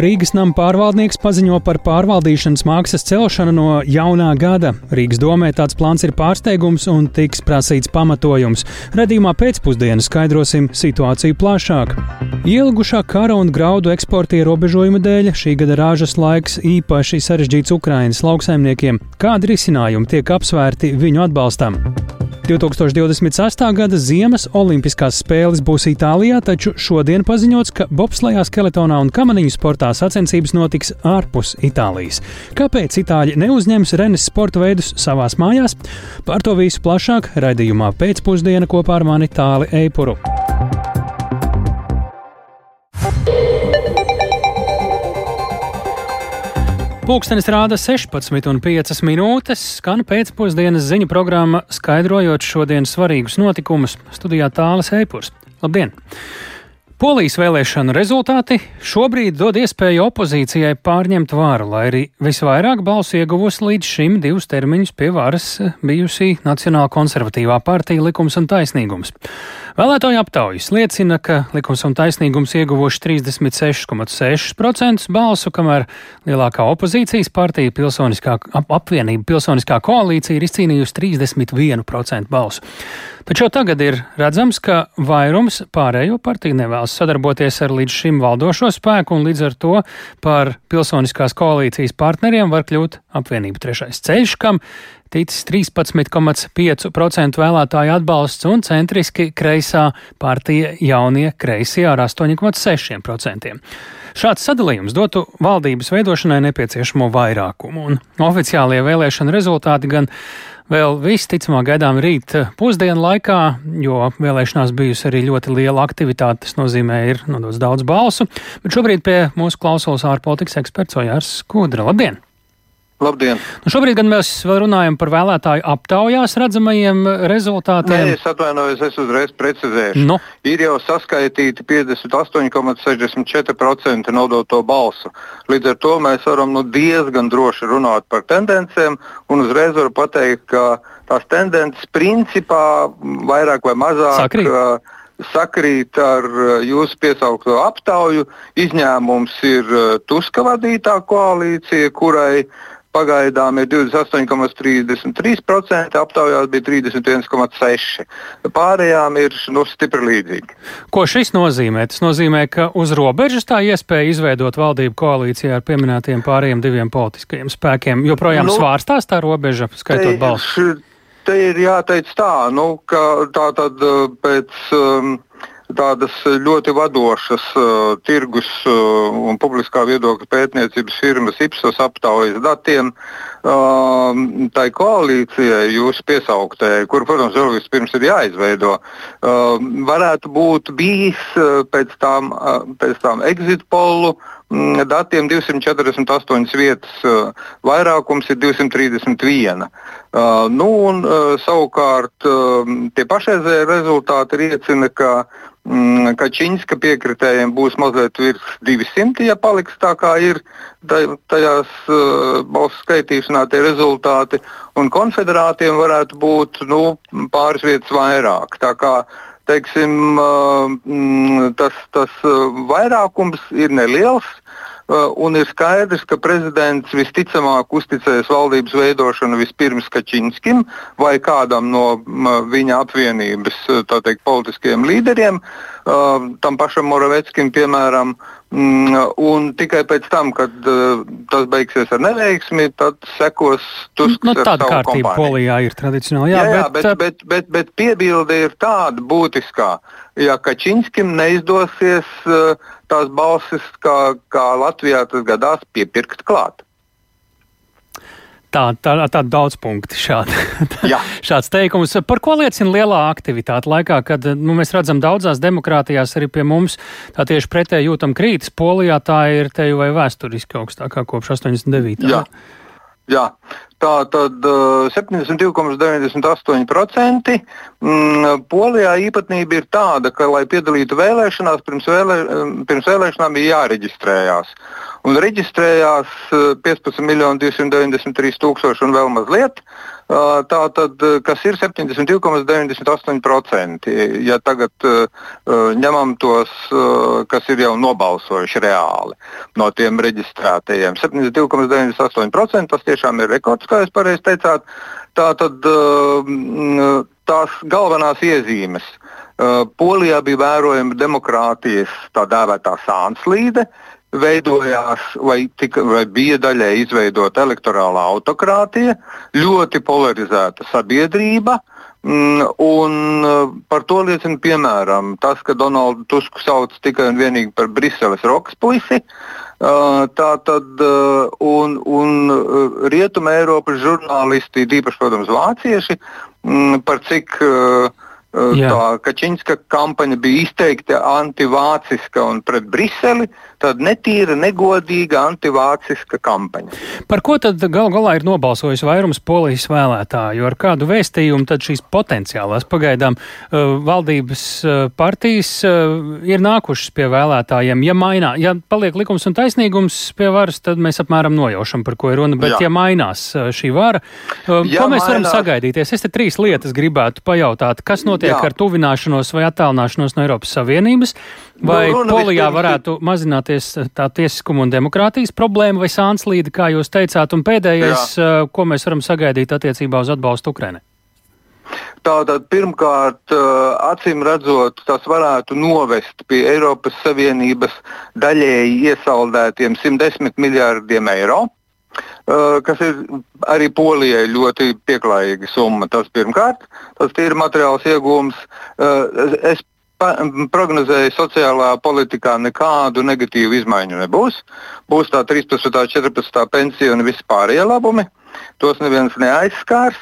Rīgas nama pārvaldnieks paziņo par pārvaldīšanas mākslas celšanu no jaunā gada. Rīgas domē tāds plāns ir pārsteigums un tiks prasīts pamatojums. Redījumā pēcpusdienā skaidrosim situāciju plašāk. Ilgušā kara un graudu eksporta ierobežojuma dēļ šī gada rāžas laiks īpaši sarežģīts Ukraiņas lauksaimniekiem. Kādi risinājumi tiek apsvērti viņu atbalstam? 2026. gada Ziemas Olimpiskās spēles būs Itālijā, taču šodien paziņots, ka bobslējā, skeletonā un kamaniņu sportā sacensības notiks ārpus Itālijas. Kāpēc Itāļi neuzņems Renes sporta veidus savās mājās? Par to visu plašāk raidījumā pēcpusdiena kopā ar mani Tāli Eipuru. Pūkstens rāda 16,5 minūtes, skan pēcpusdienas ziņu programma, skaidrojot šodienas svarīgus notikumus. Studijā tālāk Eipurs. Labdien! Polijas vēlēšanu rezultāti šobrīd dod iespēju opozīcijai pārņemt varu, lai arī visvairāk balsu ieguvusi līdz šim divus termiņus pie varas bijusī Nacionāla konservatīvā partija likums un taisnīgums. Vēlētāju aptaujas liecina, ka likums un taisnīgums ieguvuši 36,6% balsu, kamēr lielākā opozīcijas partija pilsoniskā ap, apvienība pilsoniskā koalīcija ir izcīnījusi 31% balsu. Taču tagad ir redzams, ka vairums pārējo partiju nevēlas sadarboties ar līdz šim valdošo spēku, un līdz ar to par pilsoniskās koalīcijas partneriem var kļūt apvienība trešais ceļš, kam ticis 13,5% vēlētāju atbalsts un centriski kreisā partija jaunie kreisie ar 8,6%. Šāds sadalījums dotu valdības veidošanai nepieciešamo vairākumu, un oficiālie vēlēšana rezultāti gan vēl visticamāk gaidām rīt pusdienu laikā, jo vēlēšanās bijusi arī ļoti liela aktivitāte. Tas nozīmē, ir nodots daudz balsu. Bet šobrīd pie mūsu klausulas ārpolitikas eksperts Ojārs Skudra. Labdien! Labdien! Nu šobrīd gan mēs runājam par vēlētāju aptaujās redzamajiem rezultātiem. Nē, es atvainojos, es uzreiz precizēšu. Nu. Ir jau saskaitīti 58,64% nodoto balsu. Līdz ar to mēs varam nu, diezgan droši runāt par tendencēm un uzreiz varu pateikt, ka tās tendences principā vairāk vai mazāk. Sakrīt. Uh, sakrīt ar jūsu piesaukto aptauju. Izņēmums ir Tuska vadītā koalīcija, kurai pagaidām ir 28,33%, aptaujās bija 31,6%. Pārējām ir nu, stipri līdzīgi. Ko šis nozīmē? Tas nozīmē, ka uz robežas tā iespēja izveidot valdību koalīcijā ar pieminētiem pārējiem diviem politiskajiem spēkiem joprojām nu, svārstās tā robeža, skaitot balsus. Te ir jāteic tā, nu, ka tā tad pēc. Um, tādas ļoti vadošas uh, tirgus uh, un publiskā viedokļa pētniecības firmas Ipsos aptaujas datiem. Uh, tai koalīcijai, jūsu piesauktējai, kur, protams, vēl vispirms ir jāizveido, uh, varētu būt bijis uh, pēc tām, uh, pēc tām exit polu datiem 248 vietas, uh, vairākums ir 231. Uh, nu, un, uh, savukārt uh, tie pašreizējie rezultāti liecina, ka Mm, Kačinska piekritējiem būs mazliet virs 200, ja paliks tā kā ir tajās uh, balsu skaitīšanā tie rezultāti, un konfederātiem varētu būt nu, pāris vietas vairāk. Tā kā teiksim, uh, tas, tas vairākums ir neliels, un ir skaidrs, ka prezidents visticamāk uzticēs valdības veidošanu vispirms Kačinskim vai kādam no viņa apvienības uh, teikt, politiskiem līderiem, uh, tam pašam Moraveckim, piemēram. Mm, un tikai pēc tam, kad tas beigsies ar neveiksmi, tad sekos Tusks. Nu, tāda kārtība Polijā ir tradicionāli. Jā, jā, jā bet, bet, bet, bet, bet piebilde ir tāda būtiskā. Ja Kačinskim neizdosies uh, tās balsis, kā, kā Latvijā tas gadās, piepirkt klāt. Tā, tā, tā daudz punkti šādi. šāds teikums. Par ko liecina lielā aktivitāte laikā, kad nu, mēs redzam daudzās demokrātijās arī pie mums tā tieši pretēji jūtam krītas. Polijā tā ir te jau vai vēsturiski augstākā kopš 89. Jā. Jā, tā tad uh, 72,98%. Mm, Polijā īpatnība ir tāda, ka, lai piedalītu vēlēšanās, pirms, vēlē, pirms vēlēšanām bija jāreģistrējās. un reģistrējās 15 miljoni 293 tūkstoši un vēl mazliet. Tā tad, kas ir 72,98%. Ja tagad ņemam tos, kas ir jau nobalsojuši reāli no tiem reģistrētajiem, 72,98% tas tiešām ir rekords, kā jūs pareizi teicāt. Tā tad tās galvenās iezīmes. Polijā bija vērojama demokrātijas tā dēvētā sānslīde, veidojās vai, tika, vai bija daļai izveidota elektorālā autokrātija, ļoti polarizēta sabiedrība. Mm, un uh, par to liecina piemēram tas, ka Donaldu Tusku sauc tikai un vienīgi par Briseles rokas Uh, tā tad uh, un, un Rietuma Eiropas žurnālisti, īpaši, protams, vācieši, mm, par cik uh, Jā. Tā Kačinska kampaņa bija izteikti antivāciska un pret Briseli, tad netīra, negodīga antivāciska kampaņa. Par ko tad gal galā ir nobalsojis vairums polijas vēlētāju? Ar kādu vēstījumu tad šīs potenciālās pagaidām valdības partijas ir nākušas pie vēlētājiem? Ja mainā, ja paliek likums un taisnīgums pie varas, tad mēs apmēram nojaušam, par ko ir runa, bet Jā. ja mainās šī vara, ja ko mēs mainās... varam sagaidīties? Es te trīs lietas gribētu pajautāt. Kas notiek? Notiek Jā. ar tuvināšanos vai attālināšanos no Eiropas Savienības, vai nu, Polijā varētu mazināties tā tiesiskuma un demokrātijas problēma vai sānslīde, kā jūs teicāt, un pēdējais, Jā. ko mēs varam sagaidīt attiecībā uz atbalstu Ukrainai? Tātad, pirmkārt, acīm redzot, tas varētu novest pie Eiropas Savienības daļēji iesaldētiem 110 miljārdiem eiro. Uh, kas ir arī Polijai ļoti pieklājīga summa. Tas pirmkārt, tas ir materiāls iegūms. Uh, es prognozēju, sociālā politikā nekādu negatīvu izmaiņu nebūs. Būs tā 13. un 14. pensija un vispārējie labumi. Tos neviens neaizskārs.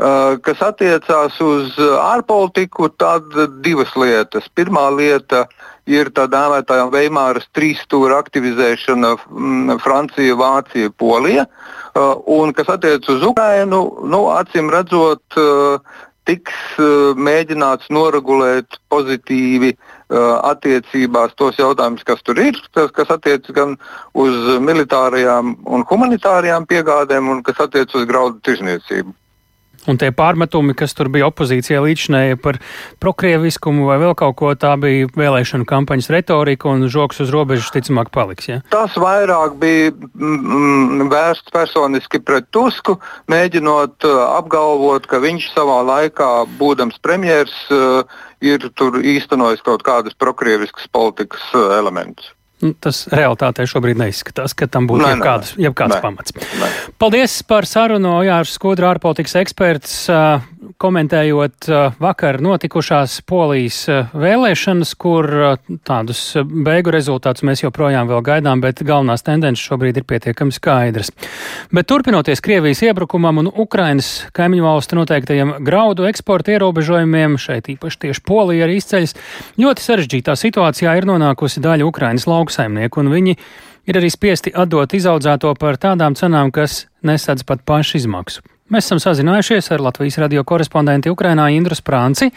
Uh, kas attiecās uz ārpolitiku, tad divas lietas. Pirmā lieta ir tā dēvētā Veimāras trīs stūra aktivizēšana mm, Francija, Vācija, Polija. Uh, un kas attiecas uz Ukrainu, nu, acīm redzot, uh, tiks uh, mēģināts noregulēt pozitīvi attiecībās tos jautājumus, kas tur ir, tas, kas attiecas gan uz militārajām un humanitārajām piegādēm, un kas attiecas uz graudu tirzniecību. Un tie pārmetumi, kas tur bija opozīcijā līdšanēja par prokrieviskumu vai vēl kaut ko, tā bija vēlēšana kampaņas retorika un žoks uz robežas ticamāk paliks. Ja? Tas vairāk bija mm, vērsts personiski pret Tusku, mēģinot uh, apgalvot, ka viņš savā laikā, būdams premjers, uh, ir īstenojis kaut kādus prokrieviskas politikas uh, elementus. Nu, tas realitātē šobrīd neizskatās, ka tam būtu jebkāds, jebkāds nē, pamats. Nē. Paldies par sarunu, Jārs Skudra, ārpolitikas eksperts komentējot uh, vakar notikušās polijas uh, vēlēšanas, kur uh, tādus beigu rezultātus mēs joprojām vēl gaidām, bet galvenās tendences šobrīd ir pietiekami skaidras. Bet turpinoties Krievijas iebrukumam un Ukrainas kaimiņu valstu noteiktajiem graudu eksporta ierobežojumiem, šeit īpaši tieši Polija arī izceļas, ļoti sarežģītā situācijā ir nonākusi daļa Ukrainas lauksaimnieku, un viņi ir arī spiesti atdot izaudzēto par tādām cenām, kas nesadz pat pašu izmaksu. Mēs esam sazinājušies ar Latvijas radio korespondentu Ukrainā Indru Sprānci.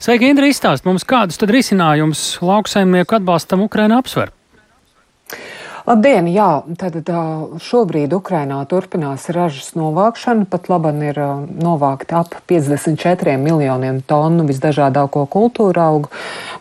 Sveiki, Indra, izstāst mums, kādus tad risinājumus lauksaimnieku atbalstam Ukrainā apsver? Labdien! Jā, tad šobrīd Ukrainā turpinās ražas novākšana. Pat laban ir novākta ap 54 miljoniem tonu visdažādāko kultūra augu,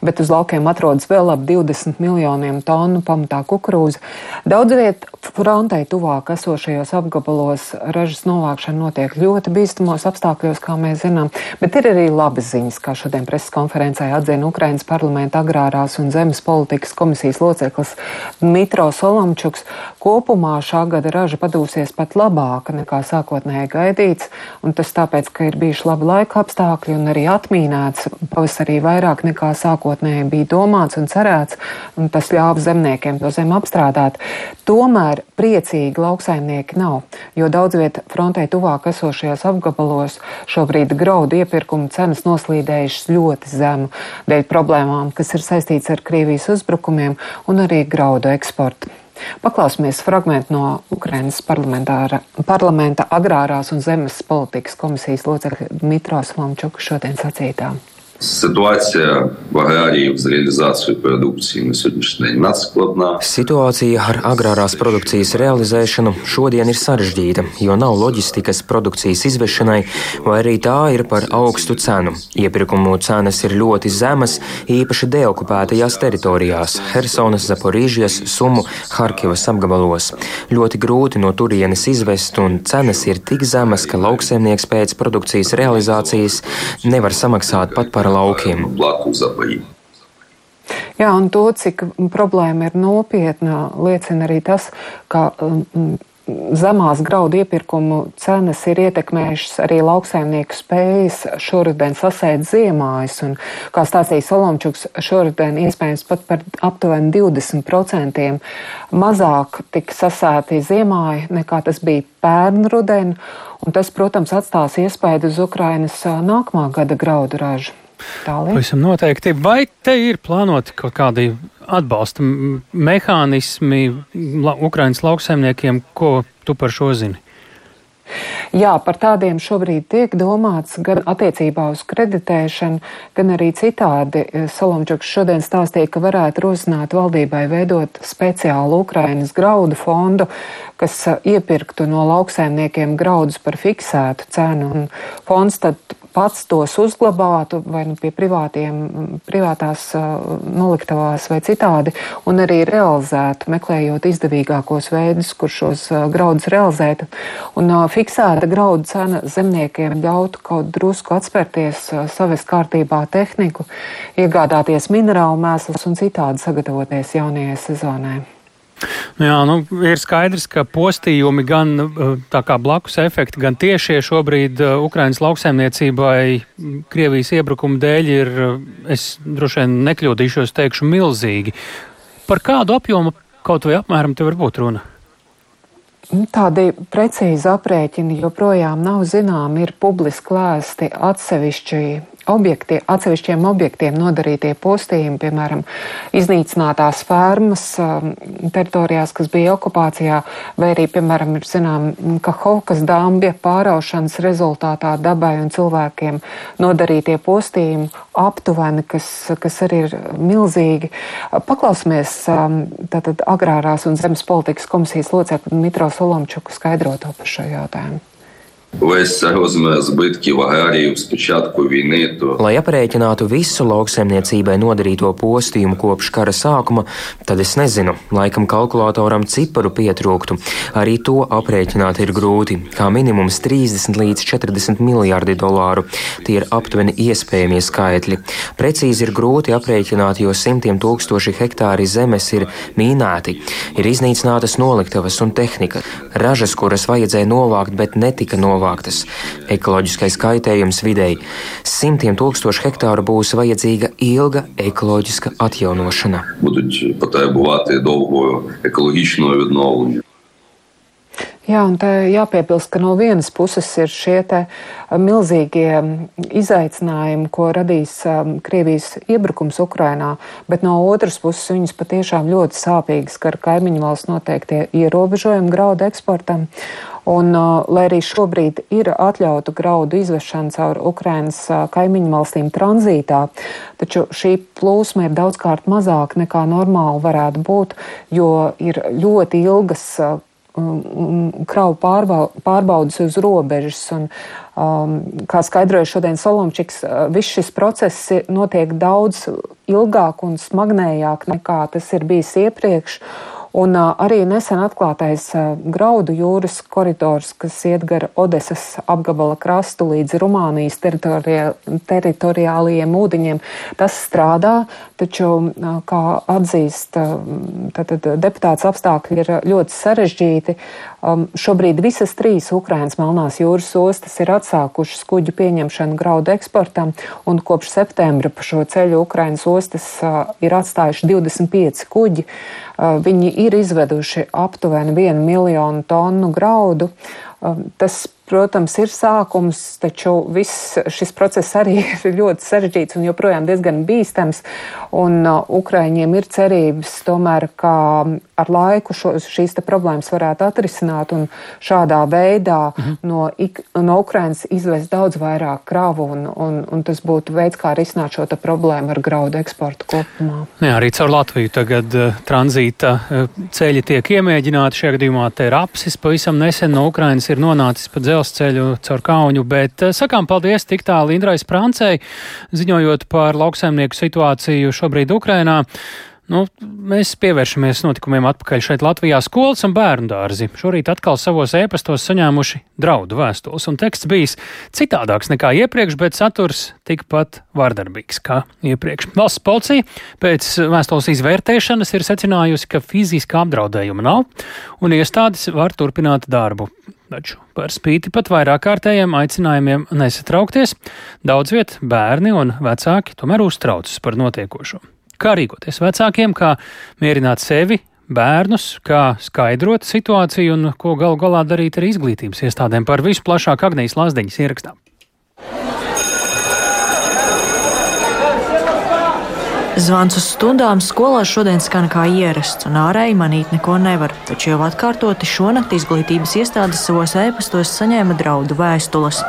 bet uz laukiem atrodas vēl ap 20 miljoniem tonu pamatā kukurūza. Daudz viet frontei tuvāk esošajos apgabalos ražas novākšana notiek ļoti bīstamos apstākļos, kā mēs zinām, bet ir arī labas ziņas, kā šodien preses konferencē atzina Ukrainas parlamenta agrārās un zemes politikas komisijas loceklis Mitro Solons. Solamčuks. Kopumā šā gada raža padūsies pat labāka nekā sākotnēji gaidīts, un tas tāpēc, ka ir bijuši labi laika apstākļi un arī atmīnēts pavasarī vairāk nekā sākotnēji bija domāts un cerēts, un tas ļāva zemniekiem to zem apstrādāt. Tomēr priecīgi lauksaimnieki nav, jo daudz viet frontē tuvāk esošajos apgabalos šobrīd graudu iepirkuma cenas noslīdējušas ļoti zemu dēļ problēmām, kas ir saistīts ar Krievijas uzbrukumiem un arī graudu eksportu. Paklausīsimies fragment no Ukrainas parlamenta agrārās un zemes politikas komisijas locekļa Mitros Lamčuka šodien sacītām. Ситуація в аграріїв з реалізацією продукції на сьогоднішній день надскладна. Situācija ar agrārās produkcijas realizēšanu šodien ir sarežģīta, jo nav loģistikas produkcijas izvešanai, vai arī tā ir par augstu cenu. Iepirkumu cenas ir ļoti zemas, īpaši deokupētajās teritorijās - Helsonas, Zaporīžijas, Sumu, Harkivas apgabalos. Ļoti grūti no turienes izvest, un cenas ir tik zemas, ka lauksaimnieks pēc produkcijas realizācijas nevar samaksāt pat par laukiem. Jā, un to, cik problēma ir nopietna, liecina arī tas, ka um, zemās graudu iepirkumu cenas ir ietekmējušas arī lauksaimnieku spējas šoruden sasēt ziemājas. Un, kā stāstīja Solomčuks, šoruden iespējams pat par aptuveni 20% mazāk tika sasēti ziemāji nekā tas bija pērn ruden. Un tas, protams, atstās iespēju uz Ukrainas nākamā gada graudu ražu. Pavisam noteikti. Vai te ir plānoti kaut kādi atbalsta mehānismi la, Ukraiņas lauksaimniekiem, ko tu par šo zini? Jā, par tādiem šobrīd tiek domāts gan attiecībā uz kreditēšanu, gan arī citādi. Salomčuks šodien stāstīja, ka varētu rosināt valdībai veidot speciālu Ukrainas graudu fondu, kas iepirktu no lauksēmniekiem graudus par fiksētu cenu. Un fonds tad pats tos uzglabātu vai nu pie privātiem, privātās noliktavās vai citādi, un arī realizētu, meklējot izdevīgākos veidus, kur šos graudus realizēt. Un fiksēta graudu cena zemniekiem ļautu kaut drusku atspērties, savest kārtībā tehniku, iegādāties minerālu mēslus un citādi sagatavoties jaunajai sezonai. Jā, nu, ir skaidrs, ka postījumi gan kā blakus efekti, gan tiešie šobrīd uh, Ukrainas lauksaimniecībai Krievijas iebrukuma dēļ ir, uh, es droši vien nekļūdīšos, teikšu, milzīgi. Par kādu apjomu kaut vai apmēram te var būt runa? Nu, tādi precīzi aprēķini joprojām nav zināmi, ir publiski lēsti atsevišķi objektie, atsevišķiem objektiem nodarītie postījumi, piemēram, iznīcinātās fermas um, teritorijās, kas bija okupācijā, vai arī, piemēram, ir zinām, ka Hovkas dambja pāraušanas rezultātā dabai un cilvēkiem nodarītie postījumi aptuveni, kas, kas arī ir milzīgi. Paklausīsimies um, tātad agrārās un zemes politikas komisijas locekli Mitro Solomčuku skaidroto par šo jautājumu. Весь розмір збитків аграріїв з початку війни. То... Lai aprēķinātu visu lauksaimniecībai nodarīto postījumu kopš kara sākuma, tad es nezinu, laikam kalkulatoram ciparu pietrūktu. Arī to aprēķināt ir grūti. Kā minimums 30 līdz 40 miljārdi dolāru. Tie ir aptuveni iespējamie skaitļi. Precīzi ir grūti aprēķināt, jo simtiem tūkstoši hektāri zemes ir mīnēti, ir iznīcinātas noliktavas un tehnika, ražas, kuras vajadzēja novākt, bet netika novāktas novāktas. Ekoloģiskais kaitējums videi simtiem tūkstošu hektāru būs vajadzīga ilga ekoloģiska atjaunošana. Будуть потребувати довгого екологічного відновлення. Jā, un te jāpiebilst, ka no vienas puses ir šie te milzīgie izaicinājumi, ko radīs um, Krievijas iebrukums Ukrainā, bet no otras puses viņas patiešām ļoti sāpīgi skar kaimiņu valsts noteiktie ierobežojumi graudu eksportam. Un, uh, lai arī šobrīd ir atļauta graudu izvešana caur Ukrainas uh, kaimiņu valstīm tranzītā, taču šī plūsma ir daudzkārt mazāka nekā normāli varētu būt, jo ir ļoti ilgas uh, kravu pārbaudas uz robežas. Un, um, kā skaidroja šodien Solomčiks, uh, viss šis process notiek daudz ilgāk un smagnējāk nekā tas ir bijis iepriekš. Un arī nesen atklātais graudu jūras koridors, kas iet gar Odesas apgabala krastu līdz Rumānijas teritoriālajiem ūdeņiem, tas strādā, taču, kā atzīst tātad, deputāts, apstākļi ir ļoti sarežģīti. Um, šobrīd visas trīs Ukrainas Melnās jūras ostas ir atsākušas kuģu pieņemšanu graudu eksportam, un kopš septembra pa šo ceļu Ukrainas ostas uh, ir atstājuši 25 kuģi. Uh, viņi ir izveduši aptuveni 1 miljonu tonu graudu. Um, tas protams, ir sākums, taču viss šis process arī ir ļoti sarežģīts un joprojām diezgan bīstams. Un uh, Ukraiņiem ir cerības tomēr, ka ar laiku šo, šīs problēmas varētu atrisināt un šādā veidā mhm. no, no Ukrainas izvest daudz vairāk kravu un, un, un tas būtu veids, kā risināt šo problēmu ar graudu eksportu kopumā. Jā, arī caur Latviju tagad uh, tranzīta uh, ceļi tiek iemēģināti. Šajā gadījumā te ir apsis pavisam nesen no Ukrainas ir nonācis pa dzelzceļu caur Kaunu, bet eh, sakām paldies tik tālu Indrai Sprancei, ziņojot par lauksaimnieku situāciju šobrīd Ukrainā. Nu, mēs pievēršamies notikumiem atpakaļ šeit Latvijā. Skolas un bērnu dārzi šorīt atkal savos ēpastos saņēmuši draudu vēstules, un teksts bijis citādāks nekā iepriekš, bet saturs tikpat vardarbīgs kā iepriekš. Valsts policija pēc vēstules izvērtēšanas ir secinājusi, ka fiziska apdraudējuma nav, un iestādes var turpināt darbu. Taču par spīti pat vairāk kārtējiem aicinājumiem nesatraukties, daudz viet bērni un vecāki tomēr uztraucas par notiekošo. Kā rīkoties vecākiem, kā mierināt sevi, bērnus, kā skaidrot situāciju un ko galu galā darīt ar izglītības iestādēm par visu plašāk Agnijas Lazdiņas ierakstām. Zvans uz stundām skolā šodien skan kā ierasts, un ārēji manīt neko nevar, taču jau atkārtoti šonakt izglītības iestādes savos ēpastos saņēma draudu vēstules.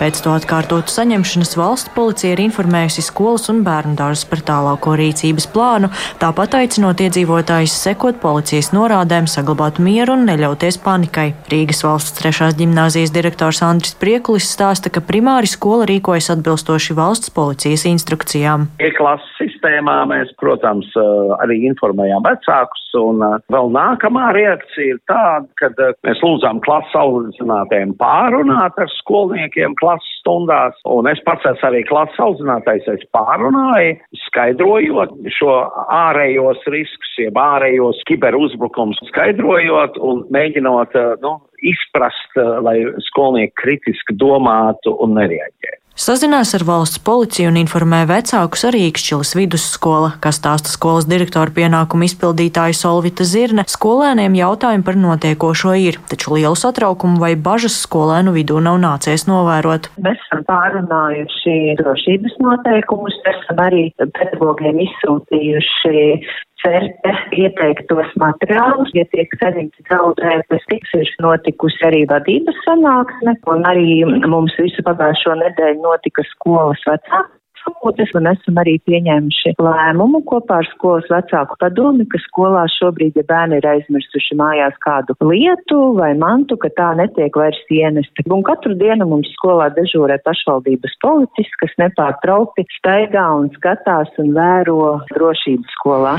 Pēc to atkārtotu saņemšanas valsts policija ir informējusi skolas un bērnu dārzus par tālāko rīcības plānu, tāpat aicinot iedzīvotājus sekot policijas norādēm, saglabāt mieru un neļauties panikai. Rīgas valsts trešās ģimnāzijas direktors Andris Priekulis stāsta, ka primāri skola rīkojas atbilstoši valsts policijas instrukcijām. E-klases sistēmā mēs, protams, arī informējām vecākus, un vēl nākamā reakcija ir tāda, ka mēs lūdzām klases audzinātājiem pārunāt ar skolniekiem klases stundās, un es pats esmu arī klases audzinātais, es pārunāju, skaidrojot šo ārējos riskus, jeb ārējos kiberuzbrukums, skaidrojot un mēģinot, nu, izprast, lai skolnieki kritiski domātu un nereaģētu. Sazinās ar valsts policiju un informē vecākus arī Ikšķilas vidusskola, kas stāsta skolas direktora pienākumu izpildītāju Solvita Zirne. Skolēniem jautājumi par notiekošo ir, taču lielu satraukumu vai bažas skolēnu vidū nav nācies novērot. Mēs esam pārunājuši drošības noteikumus, esam arī pedagogiem izsūtījuši certe ieteiktos materiālus, ja tiek saņemts draudētas, tiks ir notikusi arī vadības sanāksme, un arī mums visu pagājušo nedēļu notika skolas vecāku sapulces, un esam arī pieņēmuši lēmumu kopā ar skolas vecāku padomi, ka skolā šobrīd, ja bērni ir aizmirsuši mājās kādu lietu vai mantu, ka tā netiek vairs ienesta. Un katru dienu mums skolā dežūrē pašvaldības policists, kas nepārtraukti staigā un skatās un vēro drošību skolā.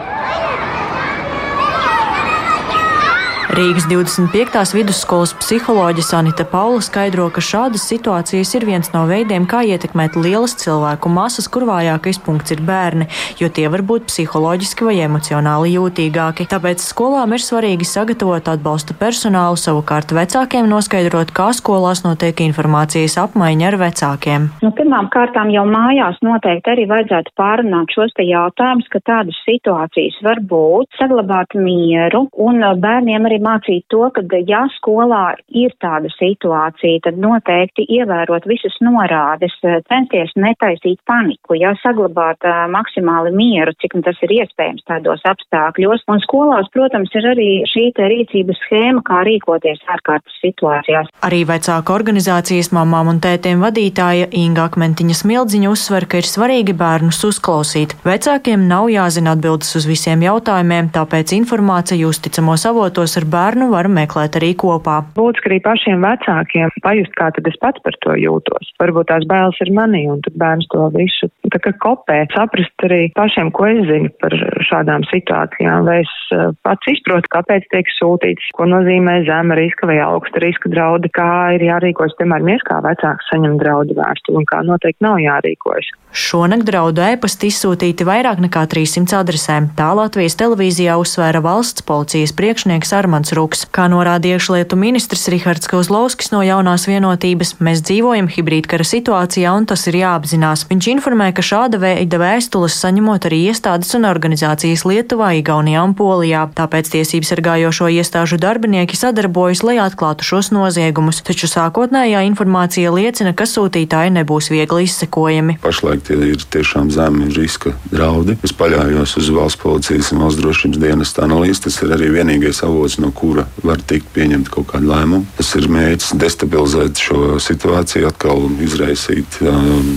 Rīgas 25. vidusskolas psiholoģe Sanita Paula skaidro, ka šādas situācijas ir viens no veidiem, kā ietekmēt lielas cilvēku masas, kur vājākais punkts ir bērni, jo tie var būt psiholoģiski vai emocionāli jūtīgāki. Tāpēc skolām ir svarīgi sagatavot atbalsta personālu, savukārt vecākiem noskaidrot, kā skolās notiek informācijas apmaiņa ar vecākiem. Nu, pirmām kārtām jau mājās noteikti arī vajadzētu pārunāt šos te jautājumus, ka tādas situācijas var būt, saglabāt mieru un bērniem arī mācīt to, ka, ja skolā ir tāda situācija, tad noteikti ievērot visas norādes, eh, censties netaisīt paniku, ja saglabāt uh, maksimāli mieru, cik tas ir iespējams tādos apstākļos. Un skolās, protams, ir arī šī rīcības schēma, kā rīkoties ārkārtas situācijās. Arī vecāka organizācijas mamām un tētiem vadītāja Inga Akmentiņa Smildziņa uzsver, ka ir svarīgi bērnus uzklausīt. Vecākiem nav jāzina atbildes uz visiem jautājumiem, tāpēc informācija uzticamos avotos ar bērnu var meklēt arī kopā. Būtiski arī pašiem vecākiem pajust, kā tad es pats par to jūtos. Varbūt tās bailes ir manī, un tad bērns to visu tā kā kopē. Saprast arī pašiem, ko es zinu par šādām situācijām, vai es eh, pats izprotu, kāpēc tiek sūtīts, ko nozīmē zema riska vai augsta riska draudi, kā ir jārīkojas, piemēram, es kā vecāks saņem draudu vēstuli un kā noteikti nav jārīkojas. Šonakt draudu ēpasti izsūtīti vairāk nekā 300 adresēm. Tā Latvijas televīzijā uzsvēra valsts policijas priekšnieks Armand Jānis Ruks. Kā norāda iekšlietu ministrs Rihards Kozlovskis no jaunās vienotības, mēs dzīvojam hibrīdkara situācijā un tas ir jāapzinās. Viņš informē, ka šāda veida vēstules saņemot arī iestādes un organizācijas Lietuvā, Igaunijā un Polijā. Tāpēc tiesības sargājošo iestāžu darbinieki sadarbojas, lai atklātu šos noziegumus, taču sākotnējā informācija liecina, ka sūtītāji nebūs viegli izsekojami. Pašlaik tie ir tiešām zemi riska draudi. Es paļaujos uz valsts policijas un valsts drošības dienas analīzi. Tas ir arī vienīgais avots, no kura var tikt pieņemt kaut kādu lēmumu. Tas ir mērķis destabilizēt šo situāciju, atkal izraisīt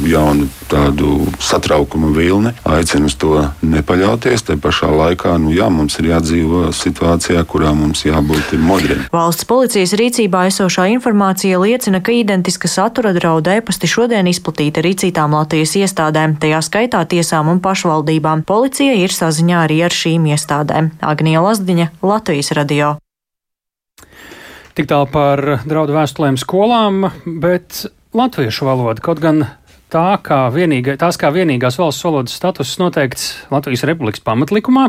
jaunu tādu satraukuma vilni. Aicinu uz to nepaļauties. Te pašā laikā nu, jā, mums ir jādzīvo situācijā, kurā mums jābūt modriem. Valsts policijas rīcībā esošā informācija liecina, ka identiska satura draudu e-pasti šodien izplatīti arī citām Latvijas iestādēm, tajā skaitā tiesām un pašvaldībām. Policija ir saziņā arī ar šīm iestādēm. Agnija Lazdiņa, Latvijas radio. Tik tālu par draudu vēstulēm skolām, bet latviešu valoda kaut gan tā kā vienīga, tās kā vienīgās valsts valodas status noteikts Latvijas Republikas pamatlikumā,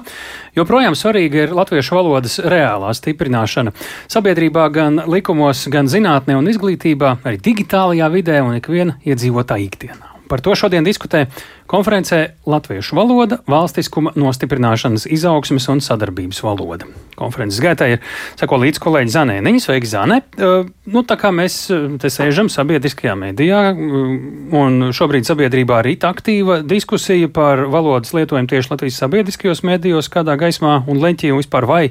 joprojām svarīga ir latviešu valodas reālā stiprināšana. Sabiedrībā gan likumos, gan zinātnē un izglītībā, arī digitālajā vidē un ikviena iedzīvotāja ikdienā. Par to šodien diskutē konferencē Latviešu valoda, valstiskuma nostiprināšanas izaugsmes un sadarbības valoda. Konferences gaitā ir sako līdz kolēģi Zanēniņa. Sveiki, Zane! Uh, nu, tā kā mēs te sēžam sabiedriskajā medijā, un šobrīd sabiedrībā ir aktīva diskusija par valodas lietojumu tieši Latvijas sabiedriskajos medijos, kādā gaismā un leņķī un vispār vai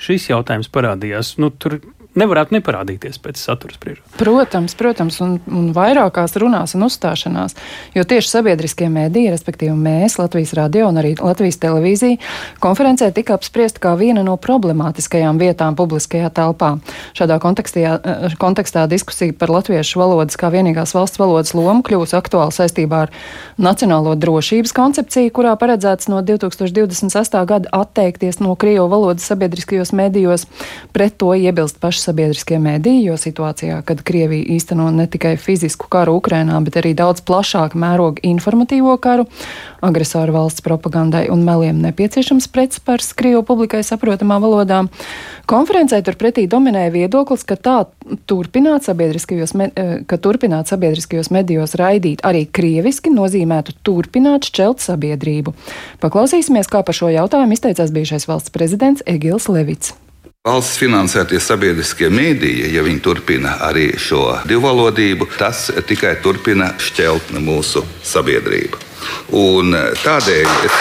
šis jautājums parādījās. Nu, tur nevarētu neparādīties pēc satura spriežot. Protams, protams, un, un vairākās runās un uzstāšanās, jo tieši sabiedriskie mēdīji, respektīvi mēs, Latvijas radio un arī Latvijas televīzija, konferencē tika apspriesta kā viena no problemātiskajām vietām publiskajā telpā. Šādā kontekstā diskusija par latviešu valodas kā vienīgās valsts valodas lomu kļūs aktuāla saistībā ar Nacionālo drošības koncepciju, kurā paredzēts no 2028. gada atteikties no Krievu valodas sabiedriskajos mēdījos, pret to iebilst paši plaši sabiedriskie mediji, jo situācijā, kad Krievija īsteno ne tikai fizisku karu Ukrainā, bet arī daudz plašāku mērogu informatīvo karu, agresoru valsts propagandai un meliem nepieciešams pretspars Krievu publikai saprotamā valodā. Konferencē turpretī dominēja viedoklis, ka tā turpināt sabiedriskajos, me, eh, ka turpināt sabiedriskajos medijos raidīt arī krieviski nozīmētu turpināt šķelt sabiedrību. Paklausīsimies, kā par šo jautājumu izteicās bijušais valsts prezidents Egils Levits. Valsts finansētie sabiedriskie mēdīji, ja viņi turpina arī šo divvalodību, tas tikai turpina šķelt mūsu sabiedrību. Un tādēļ es,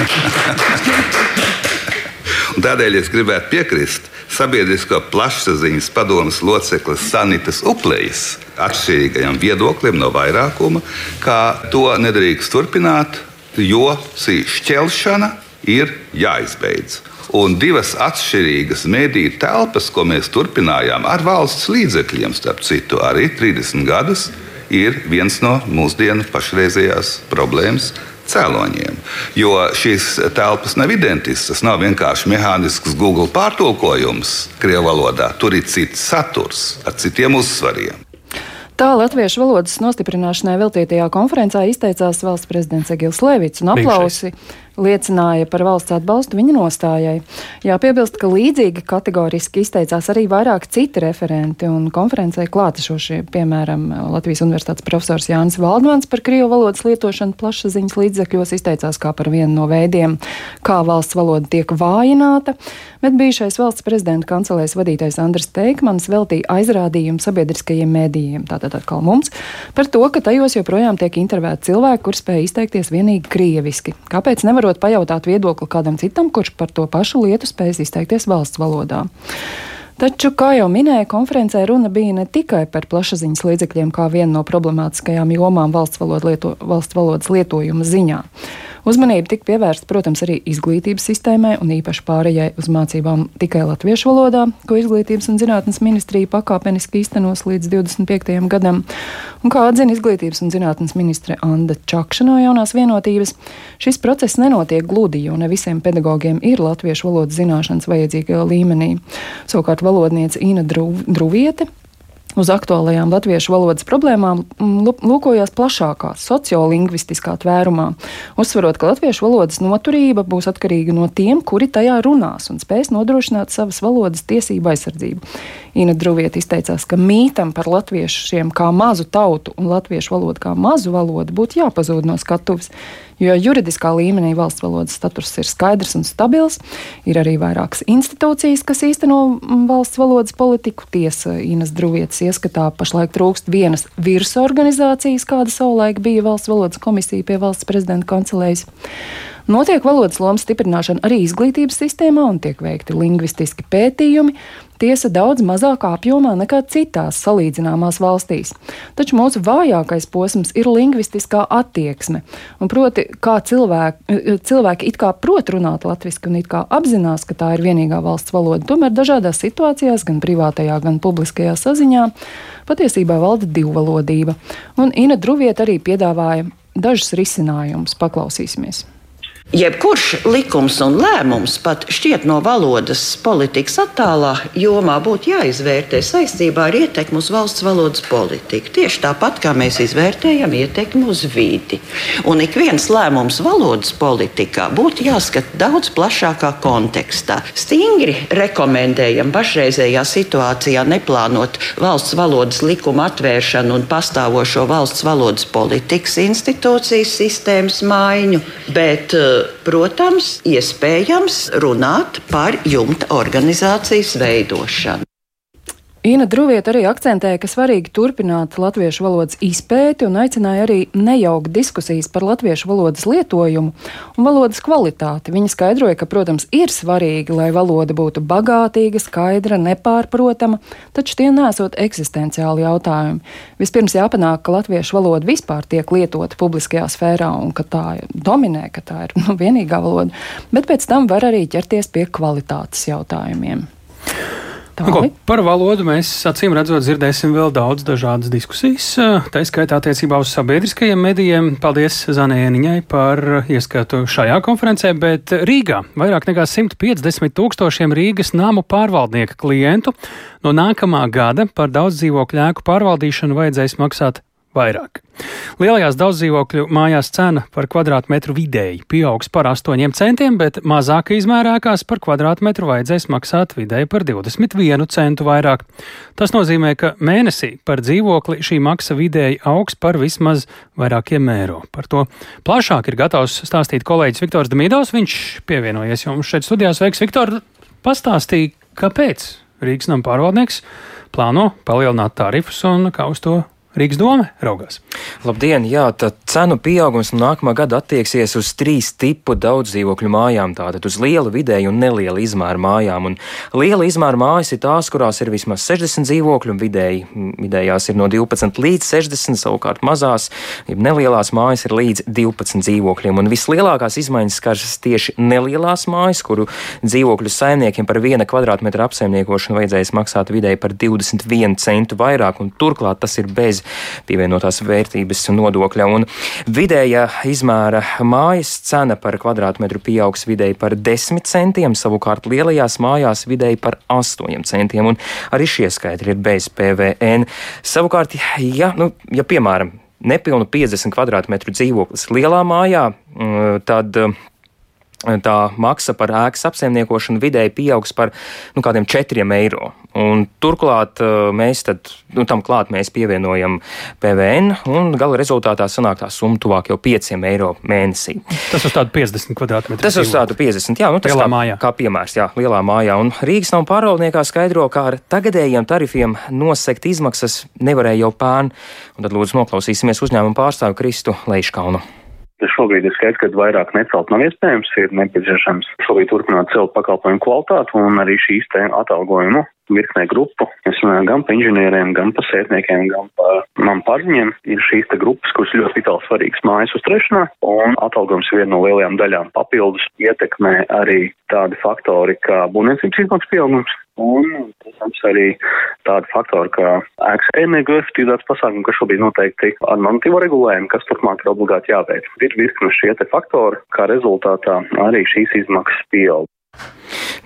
Un tādēļ es gribētu piekrist sabiedriskā plašsaziņas padomus loceklis Sanitas Uplejas atšķirīgajam viedoklim no vairākuma, ka to nedrīkst turpināt, jo šī šķelšana ir jāizbeidz un divas atšķirīgas mediju telpas, ko mēs turpinājām ar valsts līdzekļiem, starp citu, arī 30 gadus, ir viens no mūsdienu pašreizējās problēmas cēloņiem. Jo šīs telpas nav identiskas. Tas nav vienkārši mehānisks Google pārtulkojums Krievijas valodā. Tur ir cits saturs ar citiem uzsvariem. Tā latviešu valodas nostiprināšanai veltītajā konferencē izteicās valsts prezidents Egils Levits un aplausi. Bijušais liecināja par valsts atbalstu viņa nostājai. Jāpiebilst, ka līdzīgi kategoriski izteicās arī vairāk citi referenti un konferencē klātesošie, piemēram, Latvijas Universitātes profesors Jānis Valdmans par krievu valodas lietošanu plašsaziņas līdzekļos izteicās kā par vienu no veidiem, kā valsts valoda tiek vājināta, bet bijušais valsts prezidenta kancelēs vadītais Andris Teikmans veltīja aizrādījumu sabiedriskajiem mēdījiem, tātad atkal mums, par to, ka tajos joprojām tiek intervēti cilvēki, kur spēj izteikties vienīgi krieviski. Kāpēc nevar nevarot pajautāt viedokli kādam citam, kurš par to pašu lietu spējas izteikties valsts valodā. Taču, kā jau minēja, konferencē runa bija ne tikai par plašsaziņas līdzekļiem kā vienu no problemātiskajām jomām valsts, valoda lieto, valsts valodas lietojuma ziņā. Uzmanība tika pievērsta, protams, arī izglītības sistēmai un īpaši pārējai uz mācībām tikai latviešu valodā, ko Izglītības un zinātnes ministrija pakāpeniski īstenos līdz 25. gadam. Un kā atzina Izglītības un zinātnes ministre Anna Čakša no jaunās vienotības, šis process nenotiek gludi, jo ne visiem pedagogiem ir latviešu valodas zināšanas vajadzīgajā līmenī. Savukārt valodniece Ina Druviete uz aktuālajām latviešu valodas problēmām lūkojās plašākā sociolingvistiskā tvērumā, uzsverot, ka latviešu valodas noturība būs atkarīga no tiem, kuri tajā runās un spēs nodrošināt savas valodas tiesību aizsardzību. Ina Druvieta izteicās, ka mītam par latviešiem kā mazu tautu un latviešu valodu kā mazu valodu būtu jāpazūd no skatuves, jo juridiskā līmenī valsts valodas status ir skaidrs un stabils. Ir arī vairākas institūcijas, kas īsteno valsts valodas politiku. Tiesa Inas Druvietas ieskatā pašlaik trūkst vienas virsorganizācijas, kāda savulaik bija valsts valodas komisija pie valsts prezidenta kancelējas. Notiek valodas lomas stiprināšana arī izglītības sistēmā un tiek veikti lingvistiski pētījumi, tiesa daudz mazākā apjomā nekā citās salīdzināmās valstīs. Taču mūsu vājākais posms ir lingvistiskā attieksme, un proti, kā cilvēki, cilvēki it kā prot runāt latviešu un it kā apzinās, ka tā ir vienīgā valsts valoda, tomēr dažādās situācijās, gan privātajā, gan publiskajā saziņā, patiesībā valda divvalodība. Un Ina Druvieta arī piedāvāja dažus risinājumus. Paklausīsimies! Jebkurš likums un lēmums, pat šķiet no valodas politikas attālā jomā, būtu jāizvērtē saistībā ar ietekmi uz valsts valodas politiku. Tieši tāpat kā mēs izvērtējam ietekmi uz vidi. Un ik viens lēmums valodas politikā būtu jāskata daudz plašākā kontekstā. Stingri rekomendējam pašreizējā situācijā neplānot valsts valodas likuma atvēršanu un pastāvošo valsts valodas politikas institūcijas sistēmas maiņu. Bet, uh, protams, iespējams runāt par jumta organizācijas veidošanu. Ina Druvieta arī akcentēja, ka svarīgi turpināt latviešu valodas izpēti un aicināja arī nejaukt diskusijas par latviešu valodas lietojumu un valodas kvalitāti. Viņa skaidroja, ka, protams, ir svarīgi, lai valoda būtu bagātīga, skaidra, nepārprotama, taču tie nesot eksistenciāli jautājumi. Vispirms jāpanāk, ka latviešu valoda vispār tiek lietota publiskajā sfērā un ka tā dominē, ka tā ir nu, vienīgā valoda, bet pēc tam var arī ķerties pie kvalitātes jautājumiem. Nu, ko, par valodu mēs acīm redzot dzirdēsim vēl daudz dažādas diskusijas, tā skaitā attiecībā uz sabiedriskajiem medijiem. Paldies Zanēniņai par ieskatu šajā konferencē, bet Rīgā vairāk nekā 150 tūkstošiem Rīgas namu pārvaldnieka klientu no nākamā gada par daudz dzīvokļu ēku pārvaldīšanu vajadzēs maksāt vairāk. Lielajās daudzdzīvokļu mājās cena par kvadrātmetru vidēji pieaugs par 8 centiem, bet mazāka izmērākās par kvadrātmetru vajadzēs maksāt vidēji par 21 centu vairāk. Tas nozīmē, ka mēnesī par dzīvokli šī maksa vidēji augs par vismaz vairākiem eiro. Par to plašāk ir gatavs stāstīt kolēģis Viktors Damīdovs. Viņš pievienojies jums šeit studijās. Sveiks, Viktor! Pastāstīja, kāpēc Rīgas nama pārvaldnieks plāno palielināt tarifus un kā uz to Rīgas doma raugās. Labdien! Jā, tad cenu pieaugums no nākamā gada attieksies uz trīs tipu daudz dzīvokļu mājām. Tātad uz lielu, vidēju un nelielu izmēru mājām. Un liela izmēra mājas ir tās, kurās ir vismaz 60 dzīvokļi, un vidēji, vidējās ir no 12 līdz 60, savukārt mazās, ja nelielās mājas ir līdz 12 dzīvokļiem. Un vislielākās izmaiņas skars tieši nelielās mājas, kuru dzīvokļu saimniekiem par viena kvadrātmetra apsaimniekošanu vajadzēs maksāt vidēji par 21 centu vairāk, un turklāt tas ir bez pievienotās vērtības nodokļa. Un vidējā izmēra mājas cena par kvadrātmetru pieaugs vidēji par 10 centiem, savukārt lielajās mājās vidēji par 8 centiem. Un arī šie skaitļi ir bez PVN. Savukārt, ja, nu, ja piemēram, nepilnu 50 kvadrātmetru dzīvoklis lielā mājā, mm, tad tā maksa par ēkas apsaimniekošanu vidēji pieaugs par nu, kādiem 4 eiro. Un turklāt eh, mēs tad, nu, tam klāt mēs pievienojam PVN, un gala rezultātā sanāk tā summa tuvāk jau 5 eiro mēnesī. Tas uz tādu 50 kvadrātmetru. Tas uz tādu 50, jā, nu, tas lielā kā, mājā. kā piemērs, jā, lielā mājā. Un Rīgas nav pārvaldniekā skaidro, kā ar tagadējiem tarifiem nosekt izmaksas nevarēja jau pērn. Un tad lūdzu noklausīsimies uzņēmumu pārstāvu Kristu Leiškaunu. Šobrīd ir skaidrs, ka vairāk necelt nav iespējams. Ir nepieciešams šobrīd turpināt celt pakalpojumu kvalitāti un arī šīs te atalgojumu virknē grupu. Es runāju gan par inženieriem, gan par sētniekiem, gan par man pārziņiem. Ir šīs te grupas, kuras ļoti vitāli svarīgas mājas uzturēšanā, un atalgojums viena no lielajām daļām. Papildus ietekmē arī tādi faktori kā būvniecības izmaksu pieaugums, Un, protams, arī tādi faktori, kā ēkas energoefektivitātes pasākumi, kas šobrīd noteikti ar normatīvo regulējumu, kas turpmāk ir obligāti jāveic. Ir virkni šie faktori, kā rezultātā arī šīs izmaksas pieaug.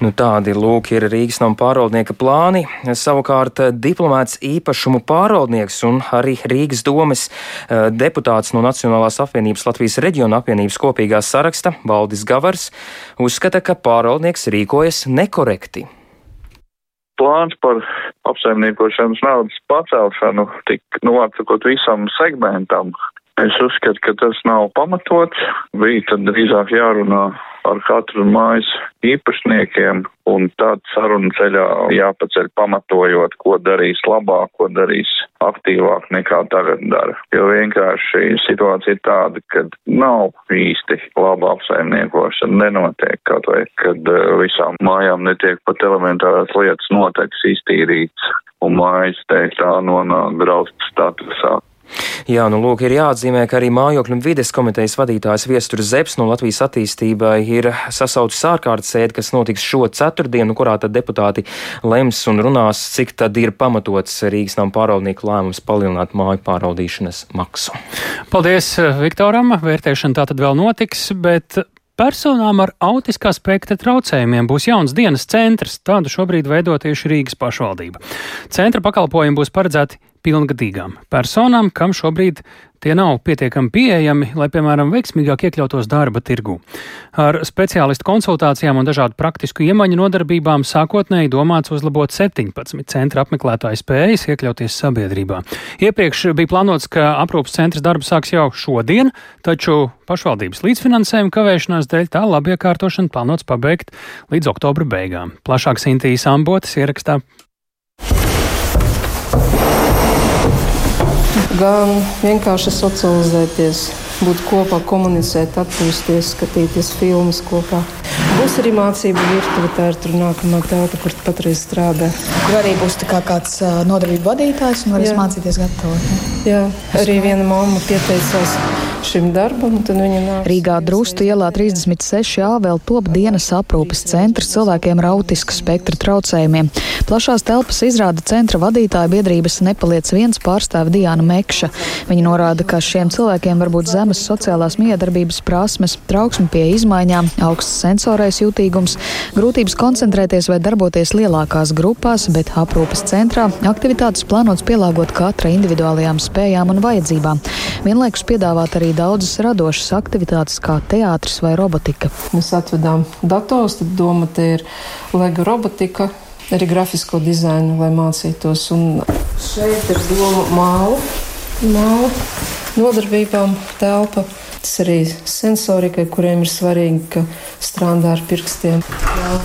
Nu, tādi lūk ir Rīgas nama pārvaldnieka plāni. Savukārt diplomāts īpašumu pārvaldnieks un arī Rīgas domes eh, deputāts no Nacionālās apvienības Latvijas reģiona apvienības kopīgā saraksta Valdis Gavars uzskata, ka pārvaldnieks rīkojas nekorekti plāns par apsaimniekošanas naudas pacelšanu tik, nu, atsakot visam segmentam. Es uzskatu, ka tas nav pamatots. Bija tad drīzāk jārunā ar katru mājas īpašniekiem, un tad sarunu ceļā jāpaceļ pamatojot, ko darīs labāk, ko darīs aktīvāk nekā tagad dara. Jo vienkārši situācija ir tāda, ka nav īsti laba apsaimniekošana, nenotiek kaut vai, kad eh, visām mājām netiek pat elementārās lietas noteikts iztīrīts, un mājas teikt tā nonāk graustu statusā. Jā, nu lūk, ir jāatzīmē, ka arī mājokļu un vides komitejas vadītājs Viestures Zeps no Latvijas attīstībai ir sasaucis ārkārtas sēdi, kas notiks šo ceturtdienu, kurā tad deputāti lems un runās, cik tad ir pamatots Rīgas nama pārvaldnieku lēmums palielināt māju pārvaldīšanas maksu. Paldies Viktoram! Vērtēšana tā tad vēl notiks, bet Personām ar autiskā spektra traucējumiem būs jauns dienas centrs. Tādu šobrīd veido tieši Rīgas pašvaldība. Centra pakalpojumi būs paredzēti pilngadīgām personām, kam šobrīd tie nav pietiekami pieejami, lai, piemēram, veiksmīgāk iekļautos darba tirgu. Ar speciālistu konsultācijām un dažādu praktisku iemaņu nodarbībām sākotnēji domāts uzlabot 17 centra apmeklētāju spējas iekļauties sabiedrībā. Iepriekš bija plānots, ka aprūpas centrs darbu sāks jau šodien, taču pašvaldības līdzfinansējuma kavēšanās dēļ tā labiekārtošana plānots pabeigt līdz oktobra beigām. Plašāk Sintīs Ambotas ierakstā gan vienkārši socializēties, būt kopā, komunicēt, atpūsties, skatīties filmas kopā. Būs arī mācību virtuve, tā ir tur nākamā telpa, kur patreiz strādā. Tur arī būs kā kāds nodarbību vadītājs un varēs Jā. mācīties gatavot. Jā, arī viena mamma pieteicās šim darbam. Rīgā Drustu ielā 36a vēl top dienas aprūpes centrs cilvēkiem ar autisku spektra traucējumiem. Plašās telpas izrāda centra vadītāja biedrības nepaliec viens pārstāve Diana Mekša. Viņa norāda, ka šiem cilvēkiem var būt zemes sociālās miedarbības prasmes, trauksme pie izmaiņām, augsts sensorais jūtīgums, grūtības koncentrēties vai darboties lielākās grupās, bet aprūpes centrā aktivitātes plānots pielāgot katra individuālajām spējām un vajadzībām. Vienlaikus piedāvāt arī daudzas radošas aktivitātes, kā teātris vai robotika. Mēs atvedām dators, tad doma te ir lega robotika, arī grafisko dizainu, lai mācītos. Un šeit ir doma māla, māla nodarbībām telpa. Tas arī sensorikai, kuriem ir svarīgi, ka strādā ar pirkstiem. Jā.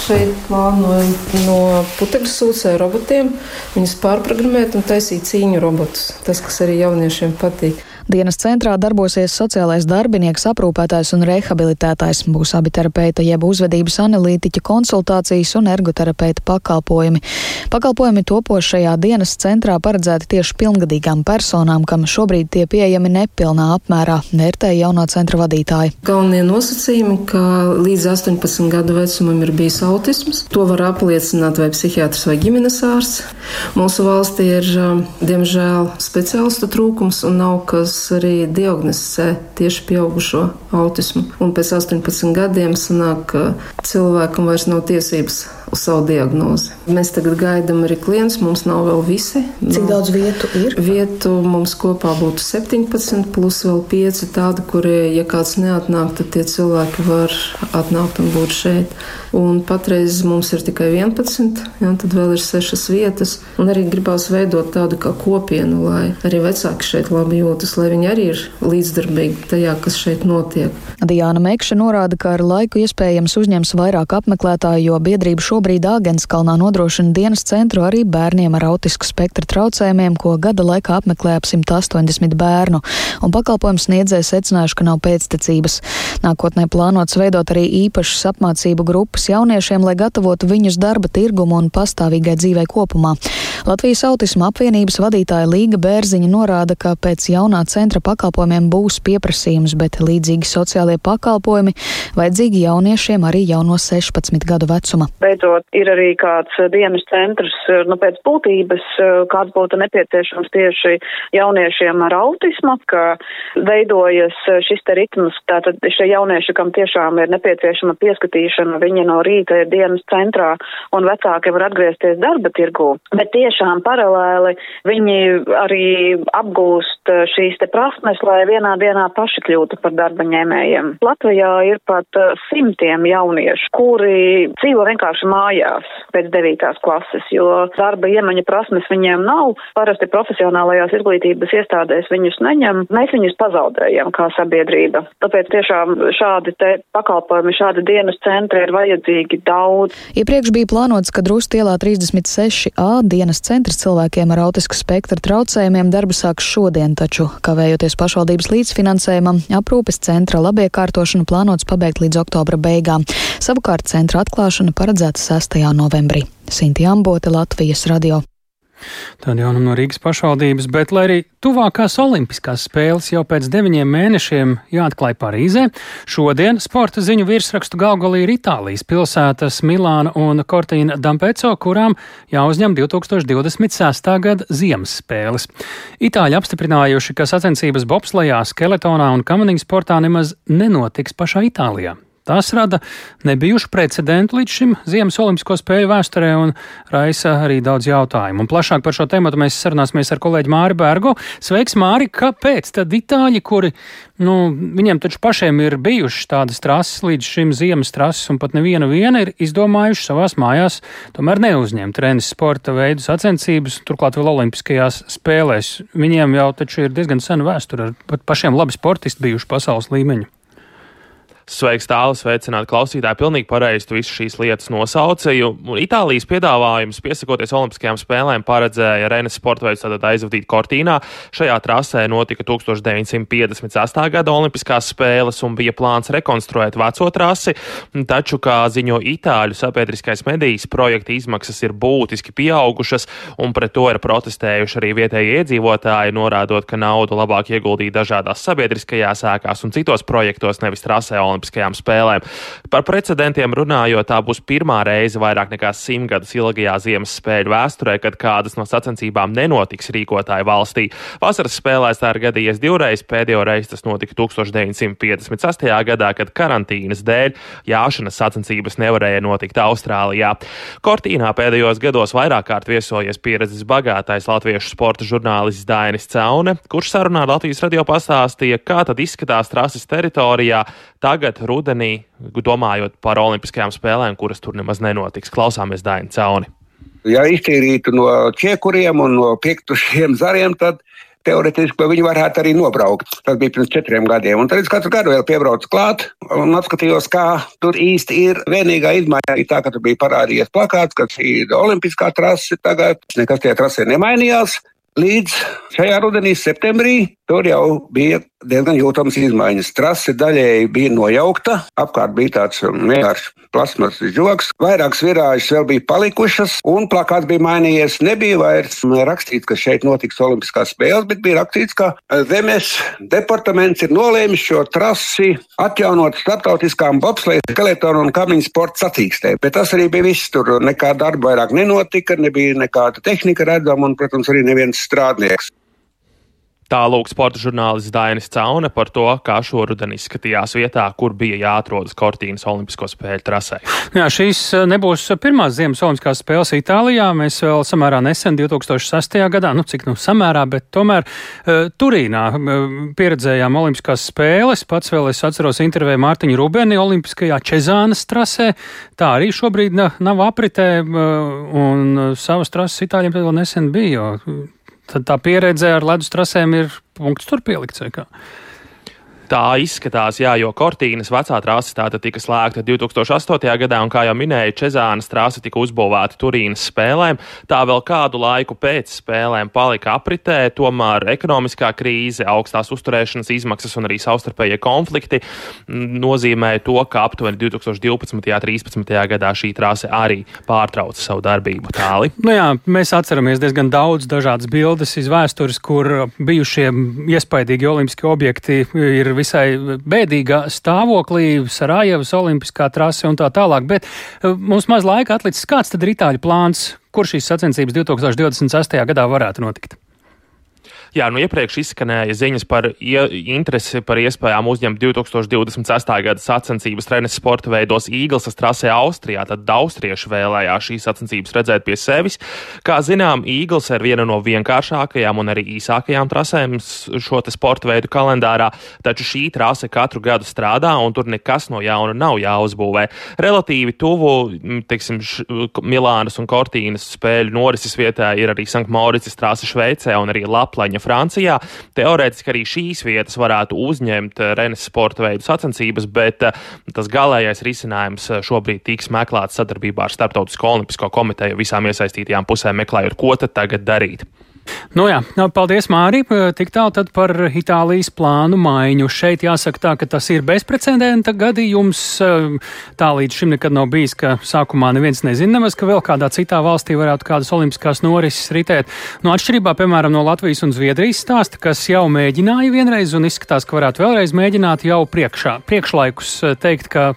Šeit plānojam no putekļu sūcēju robotiem viņus pārprogrammēt un taisīt cīņu robotus. Tas, kas arī jauniešiem patīk. Dienas centrā darbosies sociālais darbinieks, aprūpētājs un rehabilitētājs. Būs abi terapeita jeb uzvedības analītiķa konsultācijas un ergoterapeita pakalpojumi. Pakalpojumi topošajā dienas centrā paredzēti tieši pilngadīgām personām, kam šobrīd tie pieejami nepilnā apmērā, vērtēja jaunā centra vadītāja. Galvenie nosacījumi, ka līdz 18 gadu vecumam ir bijis autisms, to var apliecināt vai psihiatrs vai ģimenes ārsts. Mūsu valstī ir, diemžēl, speciālistu trūkums un nav kas arī diagnosticē tieši pieaugušo autismu. Un pēc 18 gadiem sanāk, ka cilvēkam vairs nav tiesības uz savu diagnozi. Mēs tagad gaidām arī klientus, mums nav vēl visi. Cik no, daudz vietu ir? Vietu mums kopā būtu 17, plus vēl 5 tādi, kuri, ja kāds neatnāk, tad tie cilvēki var atnākt un būt šeit. Un patreiz mums ir tikai 11, jā, tad vēl ir 6 vietas. Un arī gribās veidot tādu kā kopienu, lai arī vecāki šeit labi jūtas, lai viņi arī ir līdzdarbīgi tajā, kas šeit notiek. Diana Mekša norāda, ka ar laiku iespējams uzņems vairāk apmeklētāju, jo biedrība šobrīd Āgenskalnā nodrošina dienas centru arī bērniem ar autisku spektra traucējumiem, ko gada laikā apmeklē ap 180 bērnu, un pakalpojums sniedzēja secinājuši, ka nav pēctecības. Nākotnē plānots veidot arī īpašas apmācību grupas jauniešiem, lai gatavotu viņus darba tirgumu un pastāvīgai dzīvei kopumā. Latvijas autisma apvienības vadītāja Līga Bērziņa norāda, ka pēc jaunā centra pakalpojumiem būs pieprasījums, bet līdzīgi sociālie pakalpojumi vajadzīgi jauniešiem arī jau no 16 gadu vecuma. Beidzot, ir arī kāds dienas centrs, nu, pēc būtības, kāds būtu nepieciešams tieši jauniešiem ar autismu, ka veidojas šis te ritms, tātad šie jaunieši, kam tiešām ir nepieciešama pieskatīšana, viņi no rīta ir dienas centrā un vecāki var atgriezties darba tirgū. Bet tiešām paralēli viņi arī apgūst šīs te prasmes, lai vienā dienā paši kļūtu par darba ņēmējiem. Latvijā ir pat simtiem jauniešu, kuri dzīvo vienkārši mājās pēc devītās klases, jo darba iemaņa prasmes viņiem nav. Parasti profesionālajās izglītības iestādēs viņus neņem. Mēs viņus pazaudējam kā sabiedrība. Tāpēc tiešām šādi te pakalpojumi, šādi dienas centri ir vajadzīgi daudz. Iepriekš bija plānots, ka Drustielā 36A dienas centrs cilvēkiem ar autisku spektra traucējumiem darbu sāks šodien, taču, kavējoties pašvaldības līdzfinansējumam, aprūpes centra labiekārtošanu plānots pabeigt līdz oktobra beigām. Savukārt centra atklāšana paredzēta 6. novembrī. Sinti Ambote, Latvijas radio. Tāda jaunuma no Rīgas pašvaldības, bet lai arī tuvākās olimpiskās spēles jau pēc deviņiem mēnešiem jāatklāj Parīzē, šodien sporta ziņu virsrakstu galgalī ir Itālijas pilsētas Milāna un Cortīna Dampeco, kurām jāuzņem 2026. gada ziemas spēles. Itāļi apstiprinājuši, ka sacensības bobslajā, skeletonā un kamaniņu sportā nemaz nenotiks pašā Itālijā. Tas rada nebijušu precedentu līdz šim Ziemas Olimpisko spēļu vēsturē un raisa arī daudz jautājumu. Un plašāk par šo tēmu mēs sarunāsimies ar kolēģi Māri Bērgu. Sveiks, Māri! Kāpēc tad itāļi, kuri, nu, viņiem taču pašiem ir bijušas tādas trases līdz šim ziemas trases un pat neviena viena ir izdomājuši savās mājās tomēr neuzņemt trenis sporta veidu sacensības, turklāt vēl Olimpiskajās spēlēs. Viņiem jau taču ir diezgan sena vēsture, pat pašiem labi sportisti bijuši pasaules līmeņa. Sveiks, tālāk, sveicināt klausītāji. Pilnīgi pareizi tu visu šīs lietas nosaucēji. Itālijas piedāvājums, piesakoties Olimpiskajām spēlēm, paredzēja Renes sporta veidu tātad aizvadīt Cortīnā. Šajā trasē notika 1958. gada Olimpiskās spēles un bija plāns rekonstruēt veco trasi, taču, kā ziņo Itāļu sabiedriskais medijas, projekta izmaksas ir būtiski pieaugušas, un pret to ir protestējuši arī vietējie iedzīvotāji, norādot, ka naudu labāk ieguldīt dažādās sabiedriskajās ēkās un citos projektos, nevis trasē Olimpiskajām spēlēm. Par precedentiem runājot, tā būs pirmā reize vairāk nekā simtgadus ilgajā ziemas spēļu vēsturē, kad kādas no sacensībām nenotiks rīkotāju valstī. Vasaras spēlēs tā ir gadījies divreiz, pēdējo reizi tas notika 1958. gadā, kad karantīnas dēļ jāšanas sacensības nevarēja notikt Austrālijā. Kortīnā pēdējos gados vairāk kārt viesojies pieredzes bagātais latviešu sporta žurnālists Dainis Caune, kurš sarunā ar Latvijas radio pastāstīja, kā tad izskatās trases teritorijā tagad tagad, rudenī, domājot par Olimpiskajām spēlēm, kuras tur nemaz nenotiks. Klausāmies Dainu Cauni. Ja iztīrītu no ķiekuriem un no piektušiem zariem, tad teorētiski viņi varētu arī nobraukt. Tas bija pirms četriem gadiem. Un tad es katru gadu vēl piebraucu klāt un apskatījos, kā tur īsti ir. Vienīgā izmaiņa ir tā, ka tur bija parādījies plakāts, ka šī ir olimpiskā trase tagad. Nekas tajā trasē nemainījās. Līdz šajā rudenī, septembrī, tur jau bija diezgan jūtamas izmaiņas. Trase daļēji bija nojaukta, apkārt bija tāds um, vienkāršs plasmas žoks, vairākas virāžas vēl bija palikušas, un plakāts bija mainījies. Nebija vairs rakstīts, ka šeit notiks Olimpiskās spēles, bet bija rakstīts, ka Zemes departaments ir nolēmis šo trasi atjaunot starptautiskām bobsleja, skeletonu un kamiņu sporta sacīkstēm. Bet tas arī bija viss. Tur nekā darba vairāk nenotika, nebija nekāda tehnika redzama un, protams, arī neviens strādnieks. Tālūk sporta žurnālists Dainis Caune par to, kā šoruden izskatījās vietā, kur bija jāatrodas Kortīnas Olimpisko spēļu trasē. Jā, šīs eh, nebūs pirmās Ziemas Olimpiskās spēles Itālijā. Mēs vēl samērā nesen, 2006. gadā, nu cik nu samērā, bet tomēr uh, Turīnā uh, pieredzējām Olimpiskās spēles. Pats vēl es atceros intervēju Mārtiņu Rubeni Olimpiskajā Čezānas trasē. Tā arī šobrīd nav apritē, uh, un savas trases Itāļiem vēl nesen bija. Jo, tad tā pieredze ar ledus trasēm ir punkts tur pielikts. Tā izskatās, jā, jo Kortīnas vecā trase tātad tika slēgta 2008. gadā, un kā jau minēja, Čezānas trase tika uzbūvēta Turīnas spēlēm. Tā vēl kādu laiku pēc spēlēm palika apritē, tomēr ekonomiskā krīze, augstās uzturēšanas izmaksas un arī savstarpējie konflikti nozīmēja to, ka aptuveni 2012. un 2013. gadā šī trase arī pārtrauca savu darbību tāli. Nu jā, mēs atceramies diezgan daudz dažādas bildes iz vēstures, kur bijušie iespaidīgi olimpiski objekti ir visai bēdīgā stāvoklī, Sarajevas olimpiskā trase un tā tālāk, bet eh, mums maz laika atlicis. Kāds tad ir itāļu plāns, kur šīs sacensības 2026. gadā varētu notikt? Jā, nu iepriekš izskanēja ziņas par interesi par iespējām uzņemt 2026. gada sacensības trenes sporta veidos Īglesas trasē Austrijā. Tad austrieši vēlējās šīs sacensības redzēt pie sevis. Kā zinām, Īgls ir viena no vienkāršākajām un arī īsākajām trasēm šo sporta veidu kalendārā, taču šī trase katru gadu strādā un tur nekas no jauna nav jāuzbūvē. Relatīvi tuvu, teiksim, Milānas un Kortīnas spēļu norises vietā ir arī Sankt Mauricas trase Šveicē un arī Laplaņa viņa Francijā. Teorētiski arī šīs vietas varētu uzņemt eh, Renes sporta veidu sacensības, bet eh, tas galīgais risinājums eh, šobrīd tiks meklēts sadarbībā ar Startautisko olimpisko komiteju visām iesaistītajām pusēm, meklējot, ko tad tagad darīt. Nu jā, paldies, Māri. Tik tālu tad par Itālijas plānu maiņu. Šeit jāsaka tā, ka tas ir bezprecedenta gadījums. Tā līdz šim nekad nav bijis, ka sākumā neviens nezina nemaz, ka vēl kādā citā valstī varētu kādas olimpiskās norises ritēt. Nu, atšķirībā, piemēram, no Latvijas un Zviedrijas stāsta, kas jau mēģināja vienreiz un izskatās, ka varētu vēlreiz mēģināt jau priekšā, priekšlaikus teikt, ka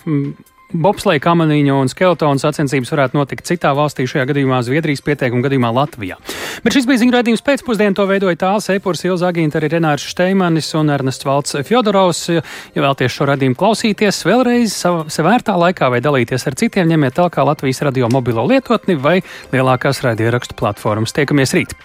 Bobsleja, kamaniņu un skeletonu sacensības varētu notikt citā valstī, šajā gadījumā Zviedrijas pieteikuma gadījumā Latvijā. Bet šis bija ziņu raidījums pēcpusdienā, to veidoja tāls Eipurs, Ilza Agīnta, arī Renārs Šteimanis un Ernests Valts Fjodorovs. Ja vēlties šo raidījumu klausīties vēlreiz savērtā laikā vai dalīties ar citiem, ņemiet talkā Latvijas radio mobilo lietotni vai lielākās raidierakstu platformas. Tiekamies rīt!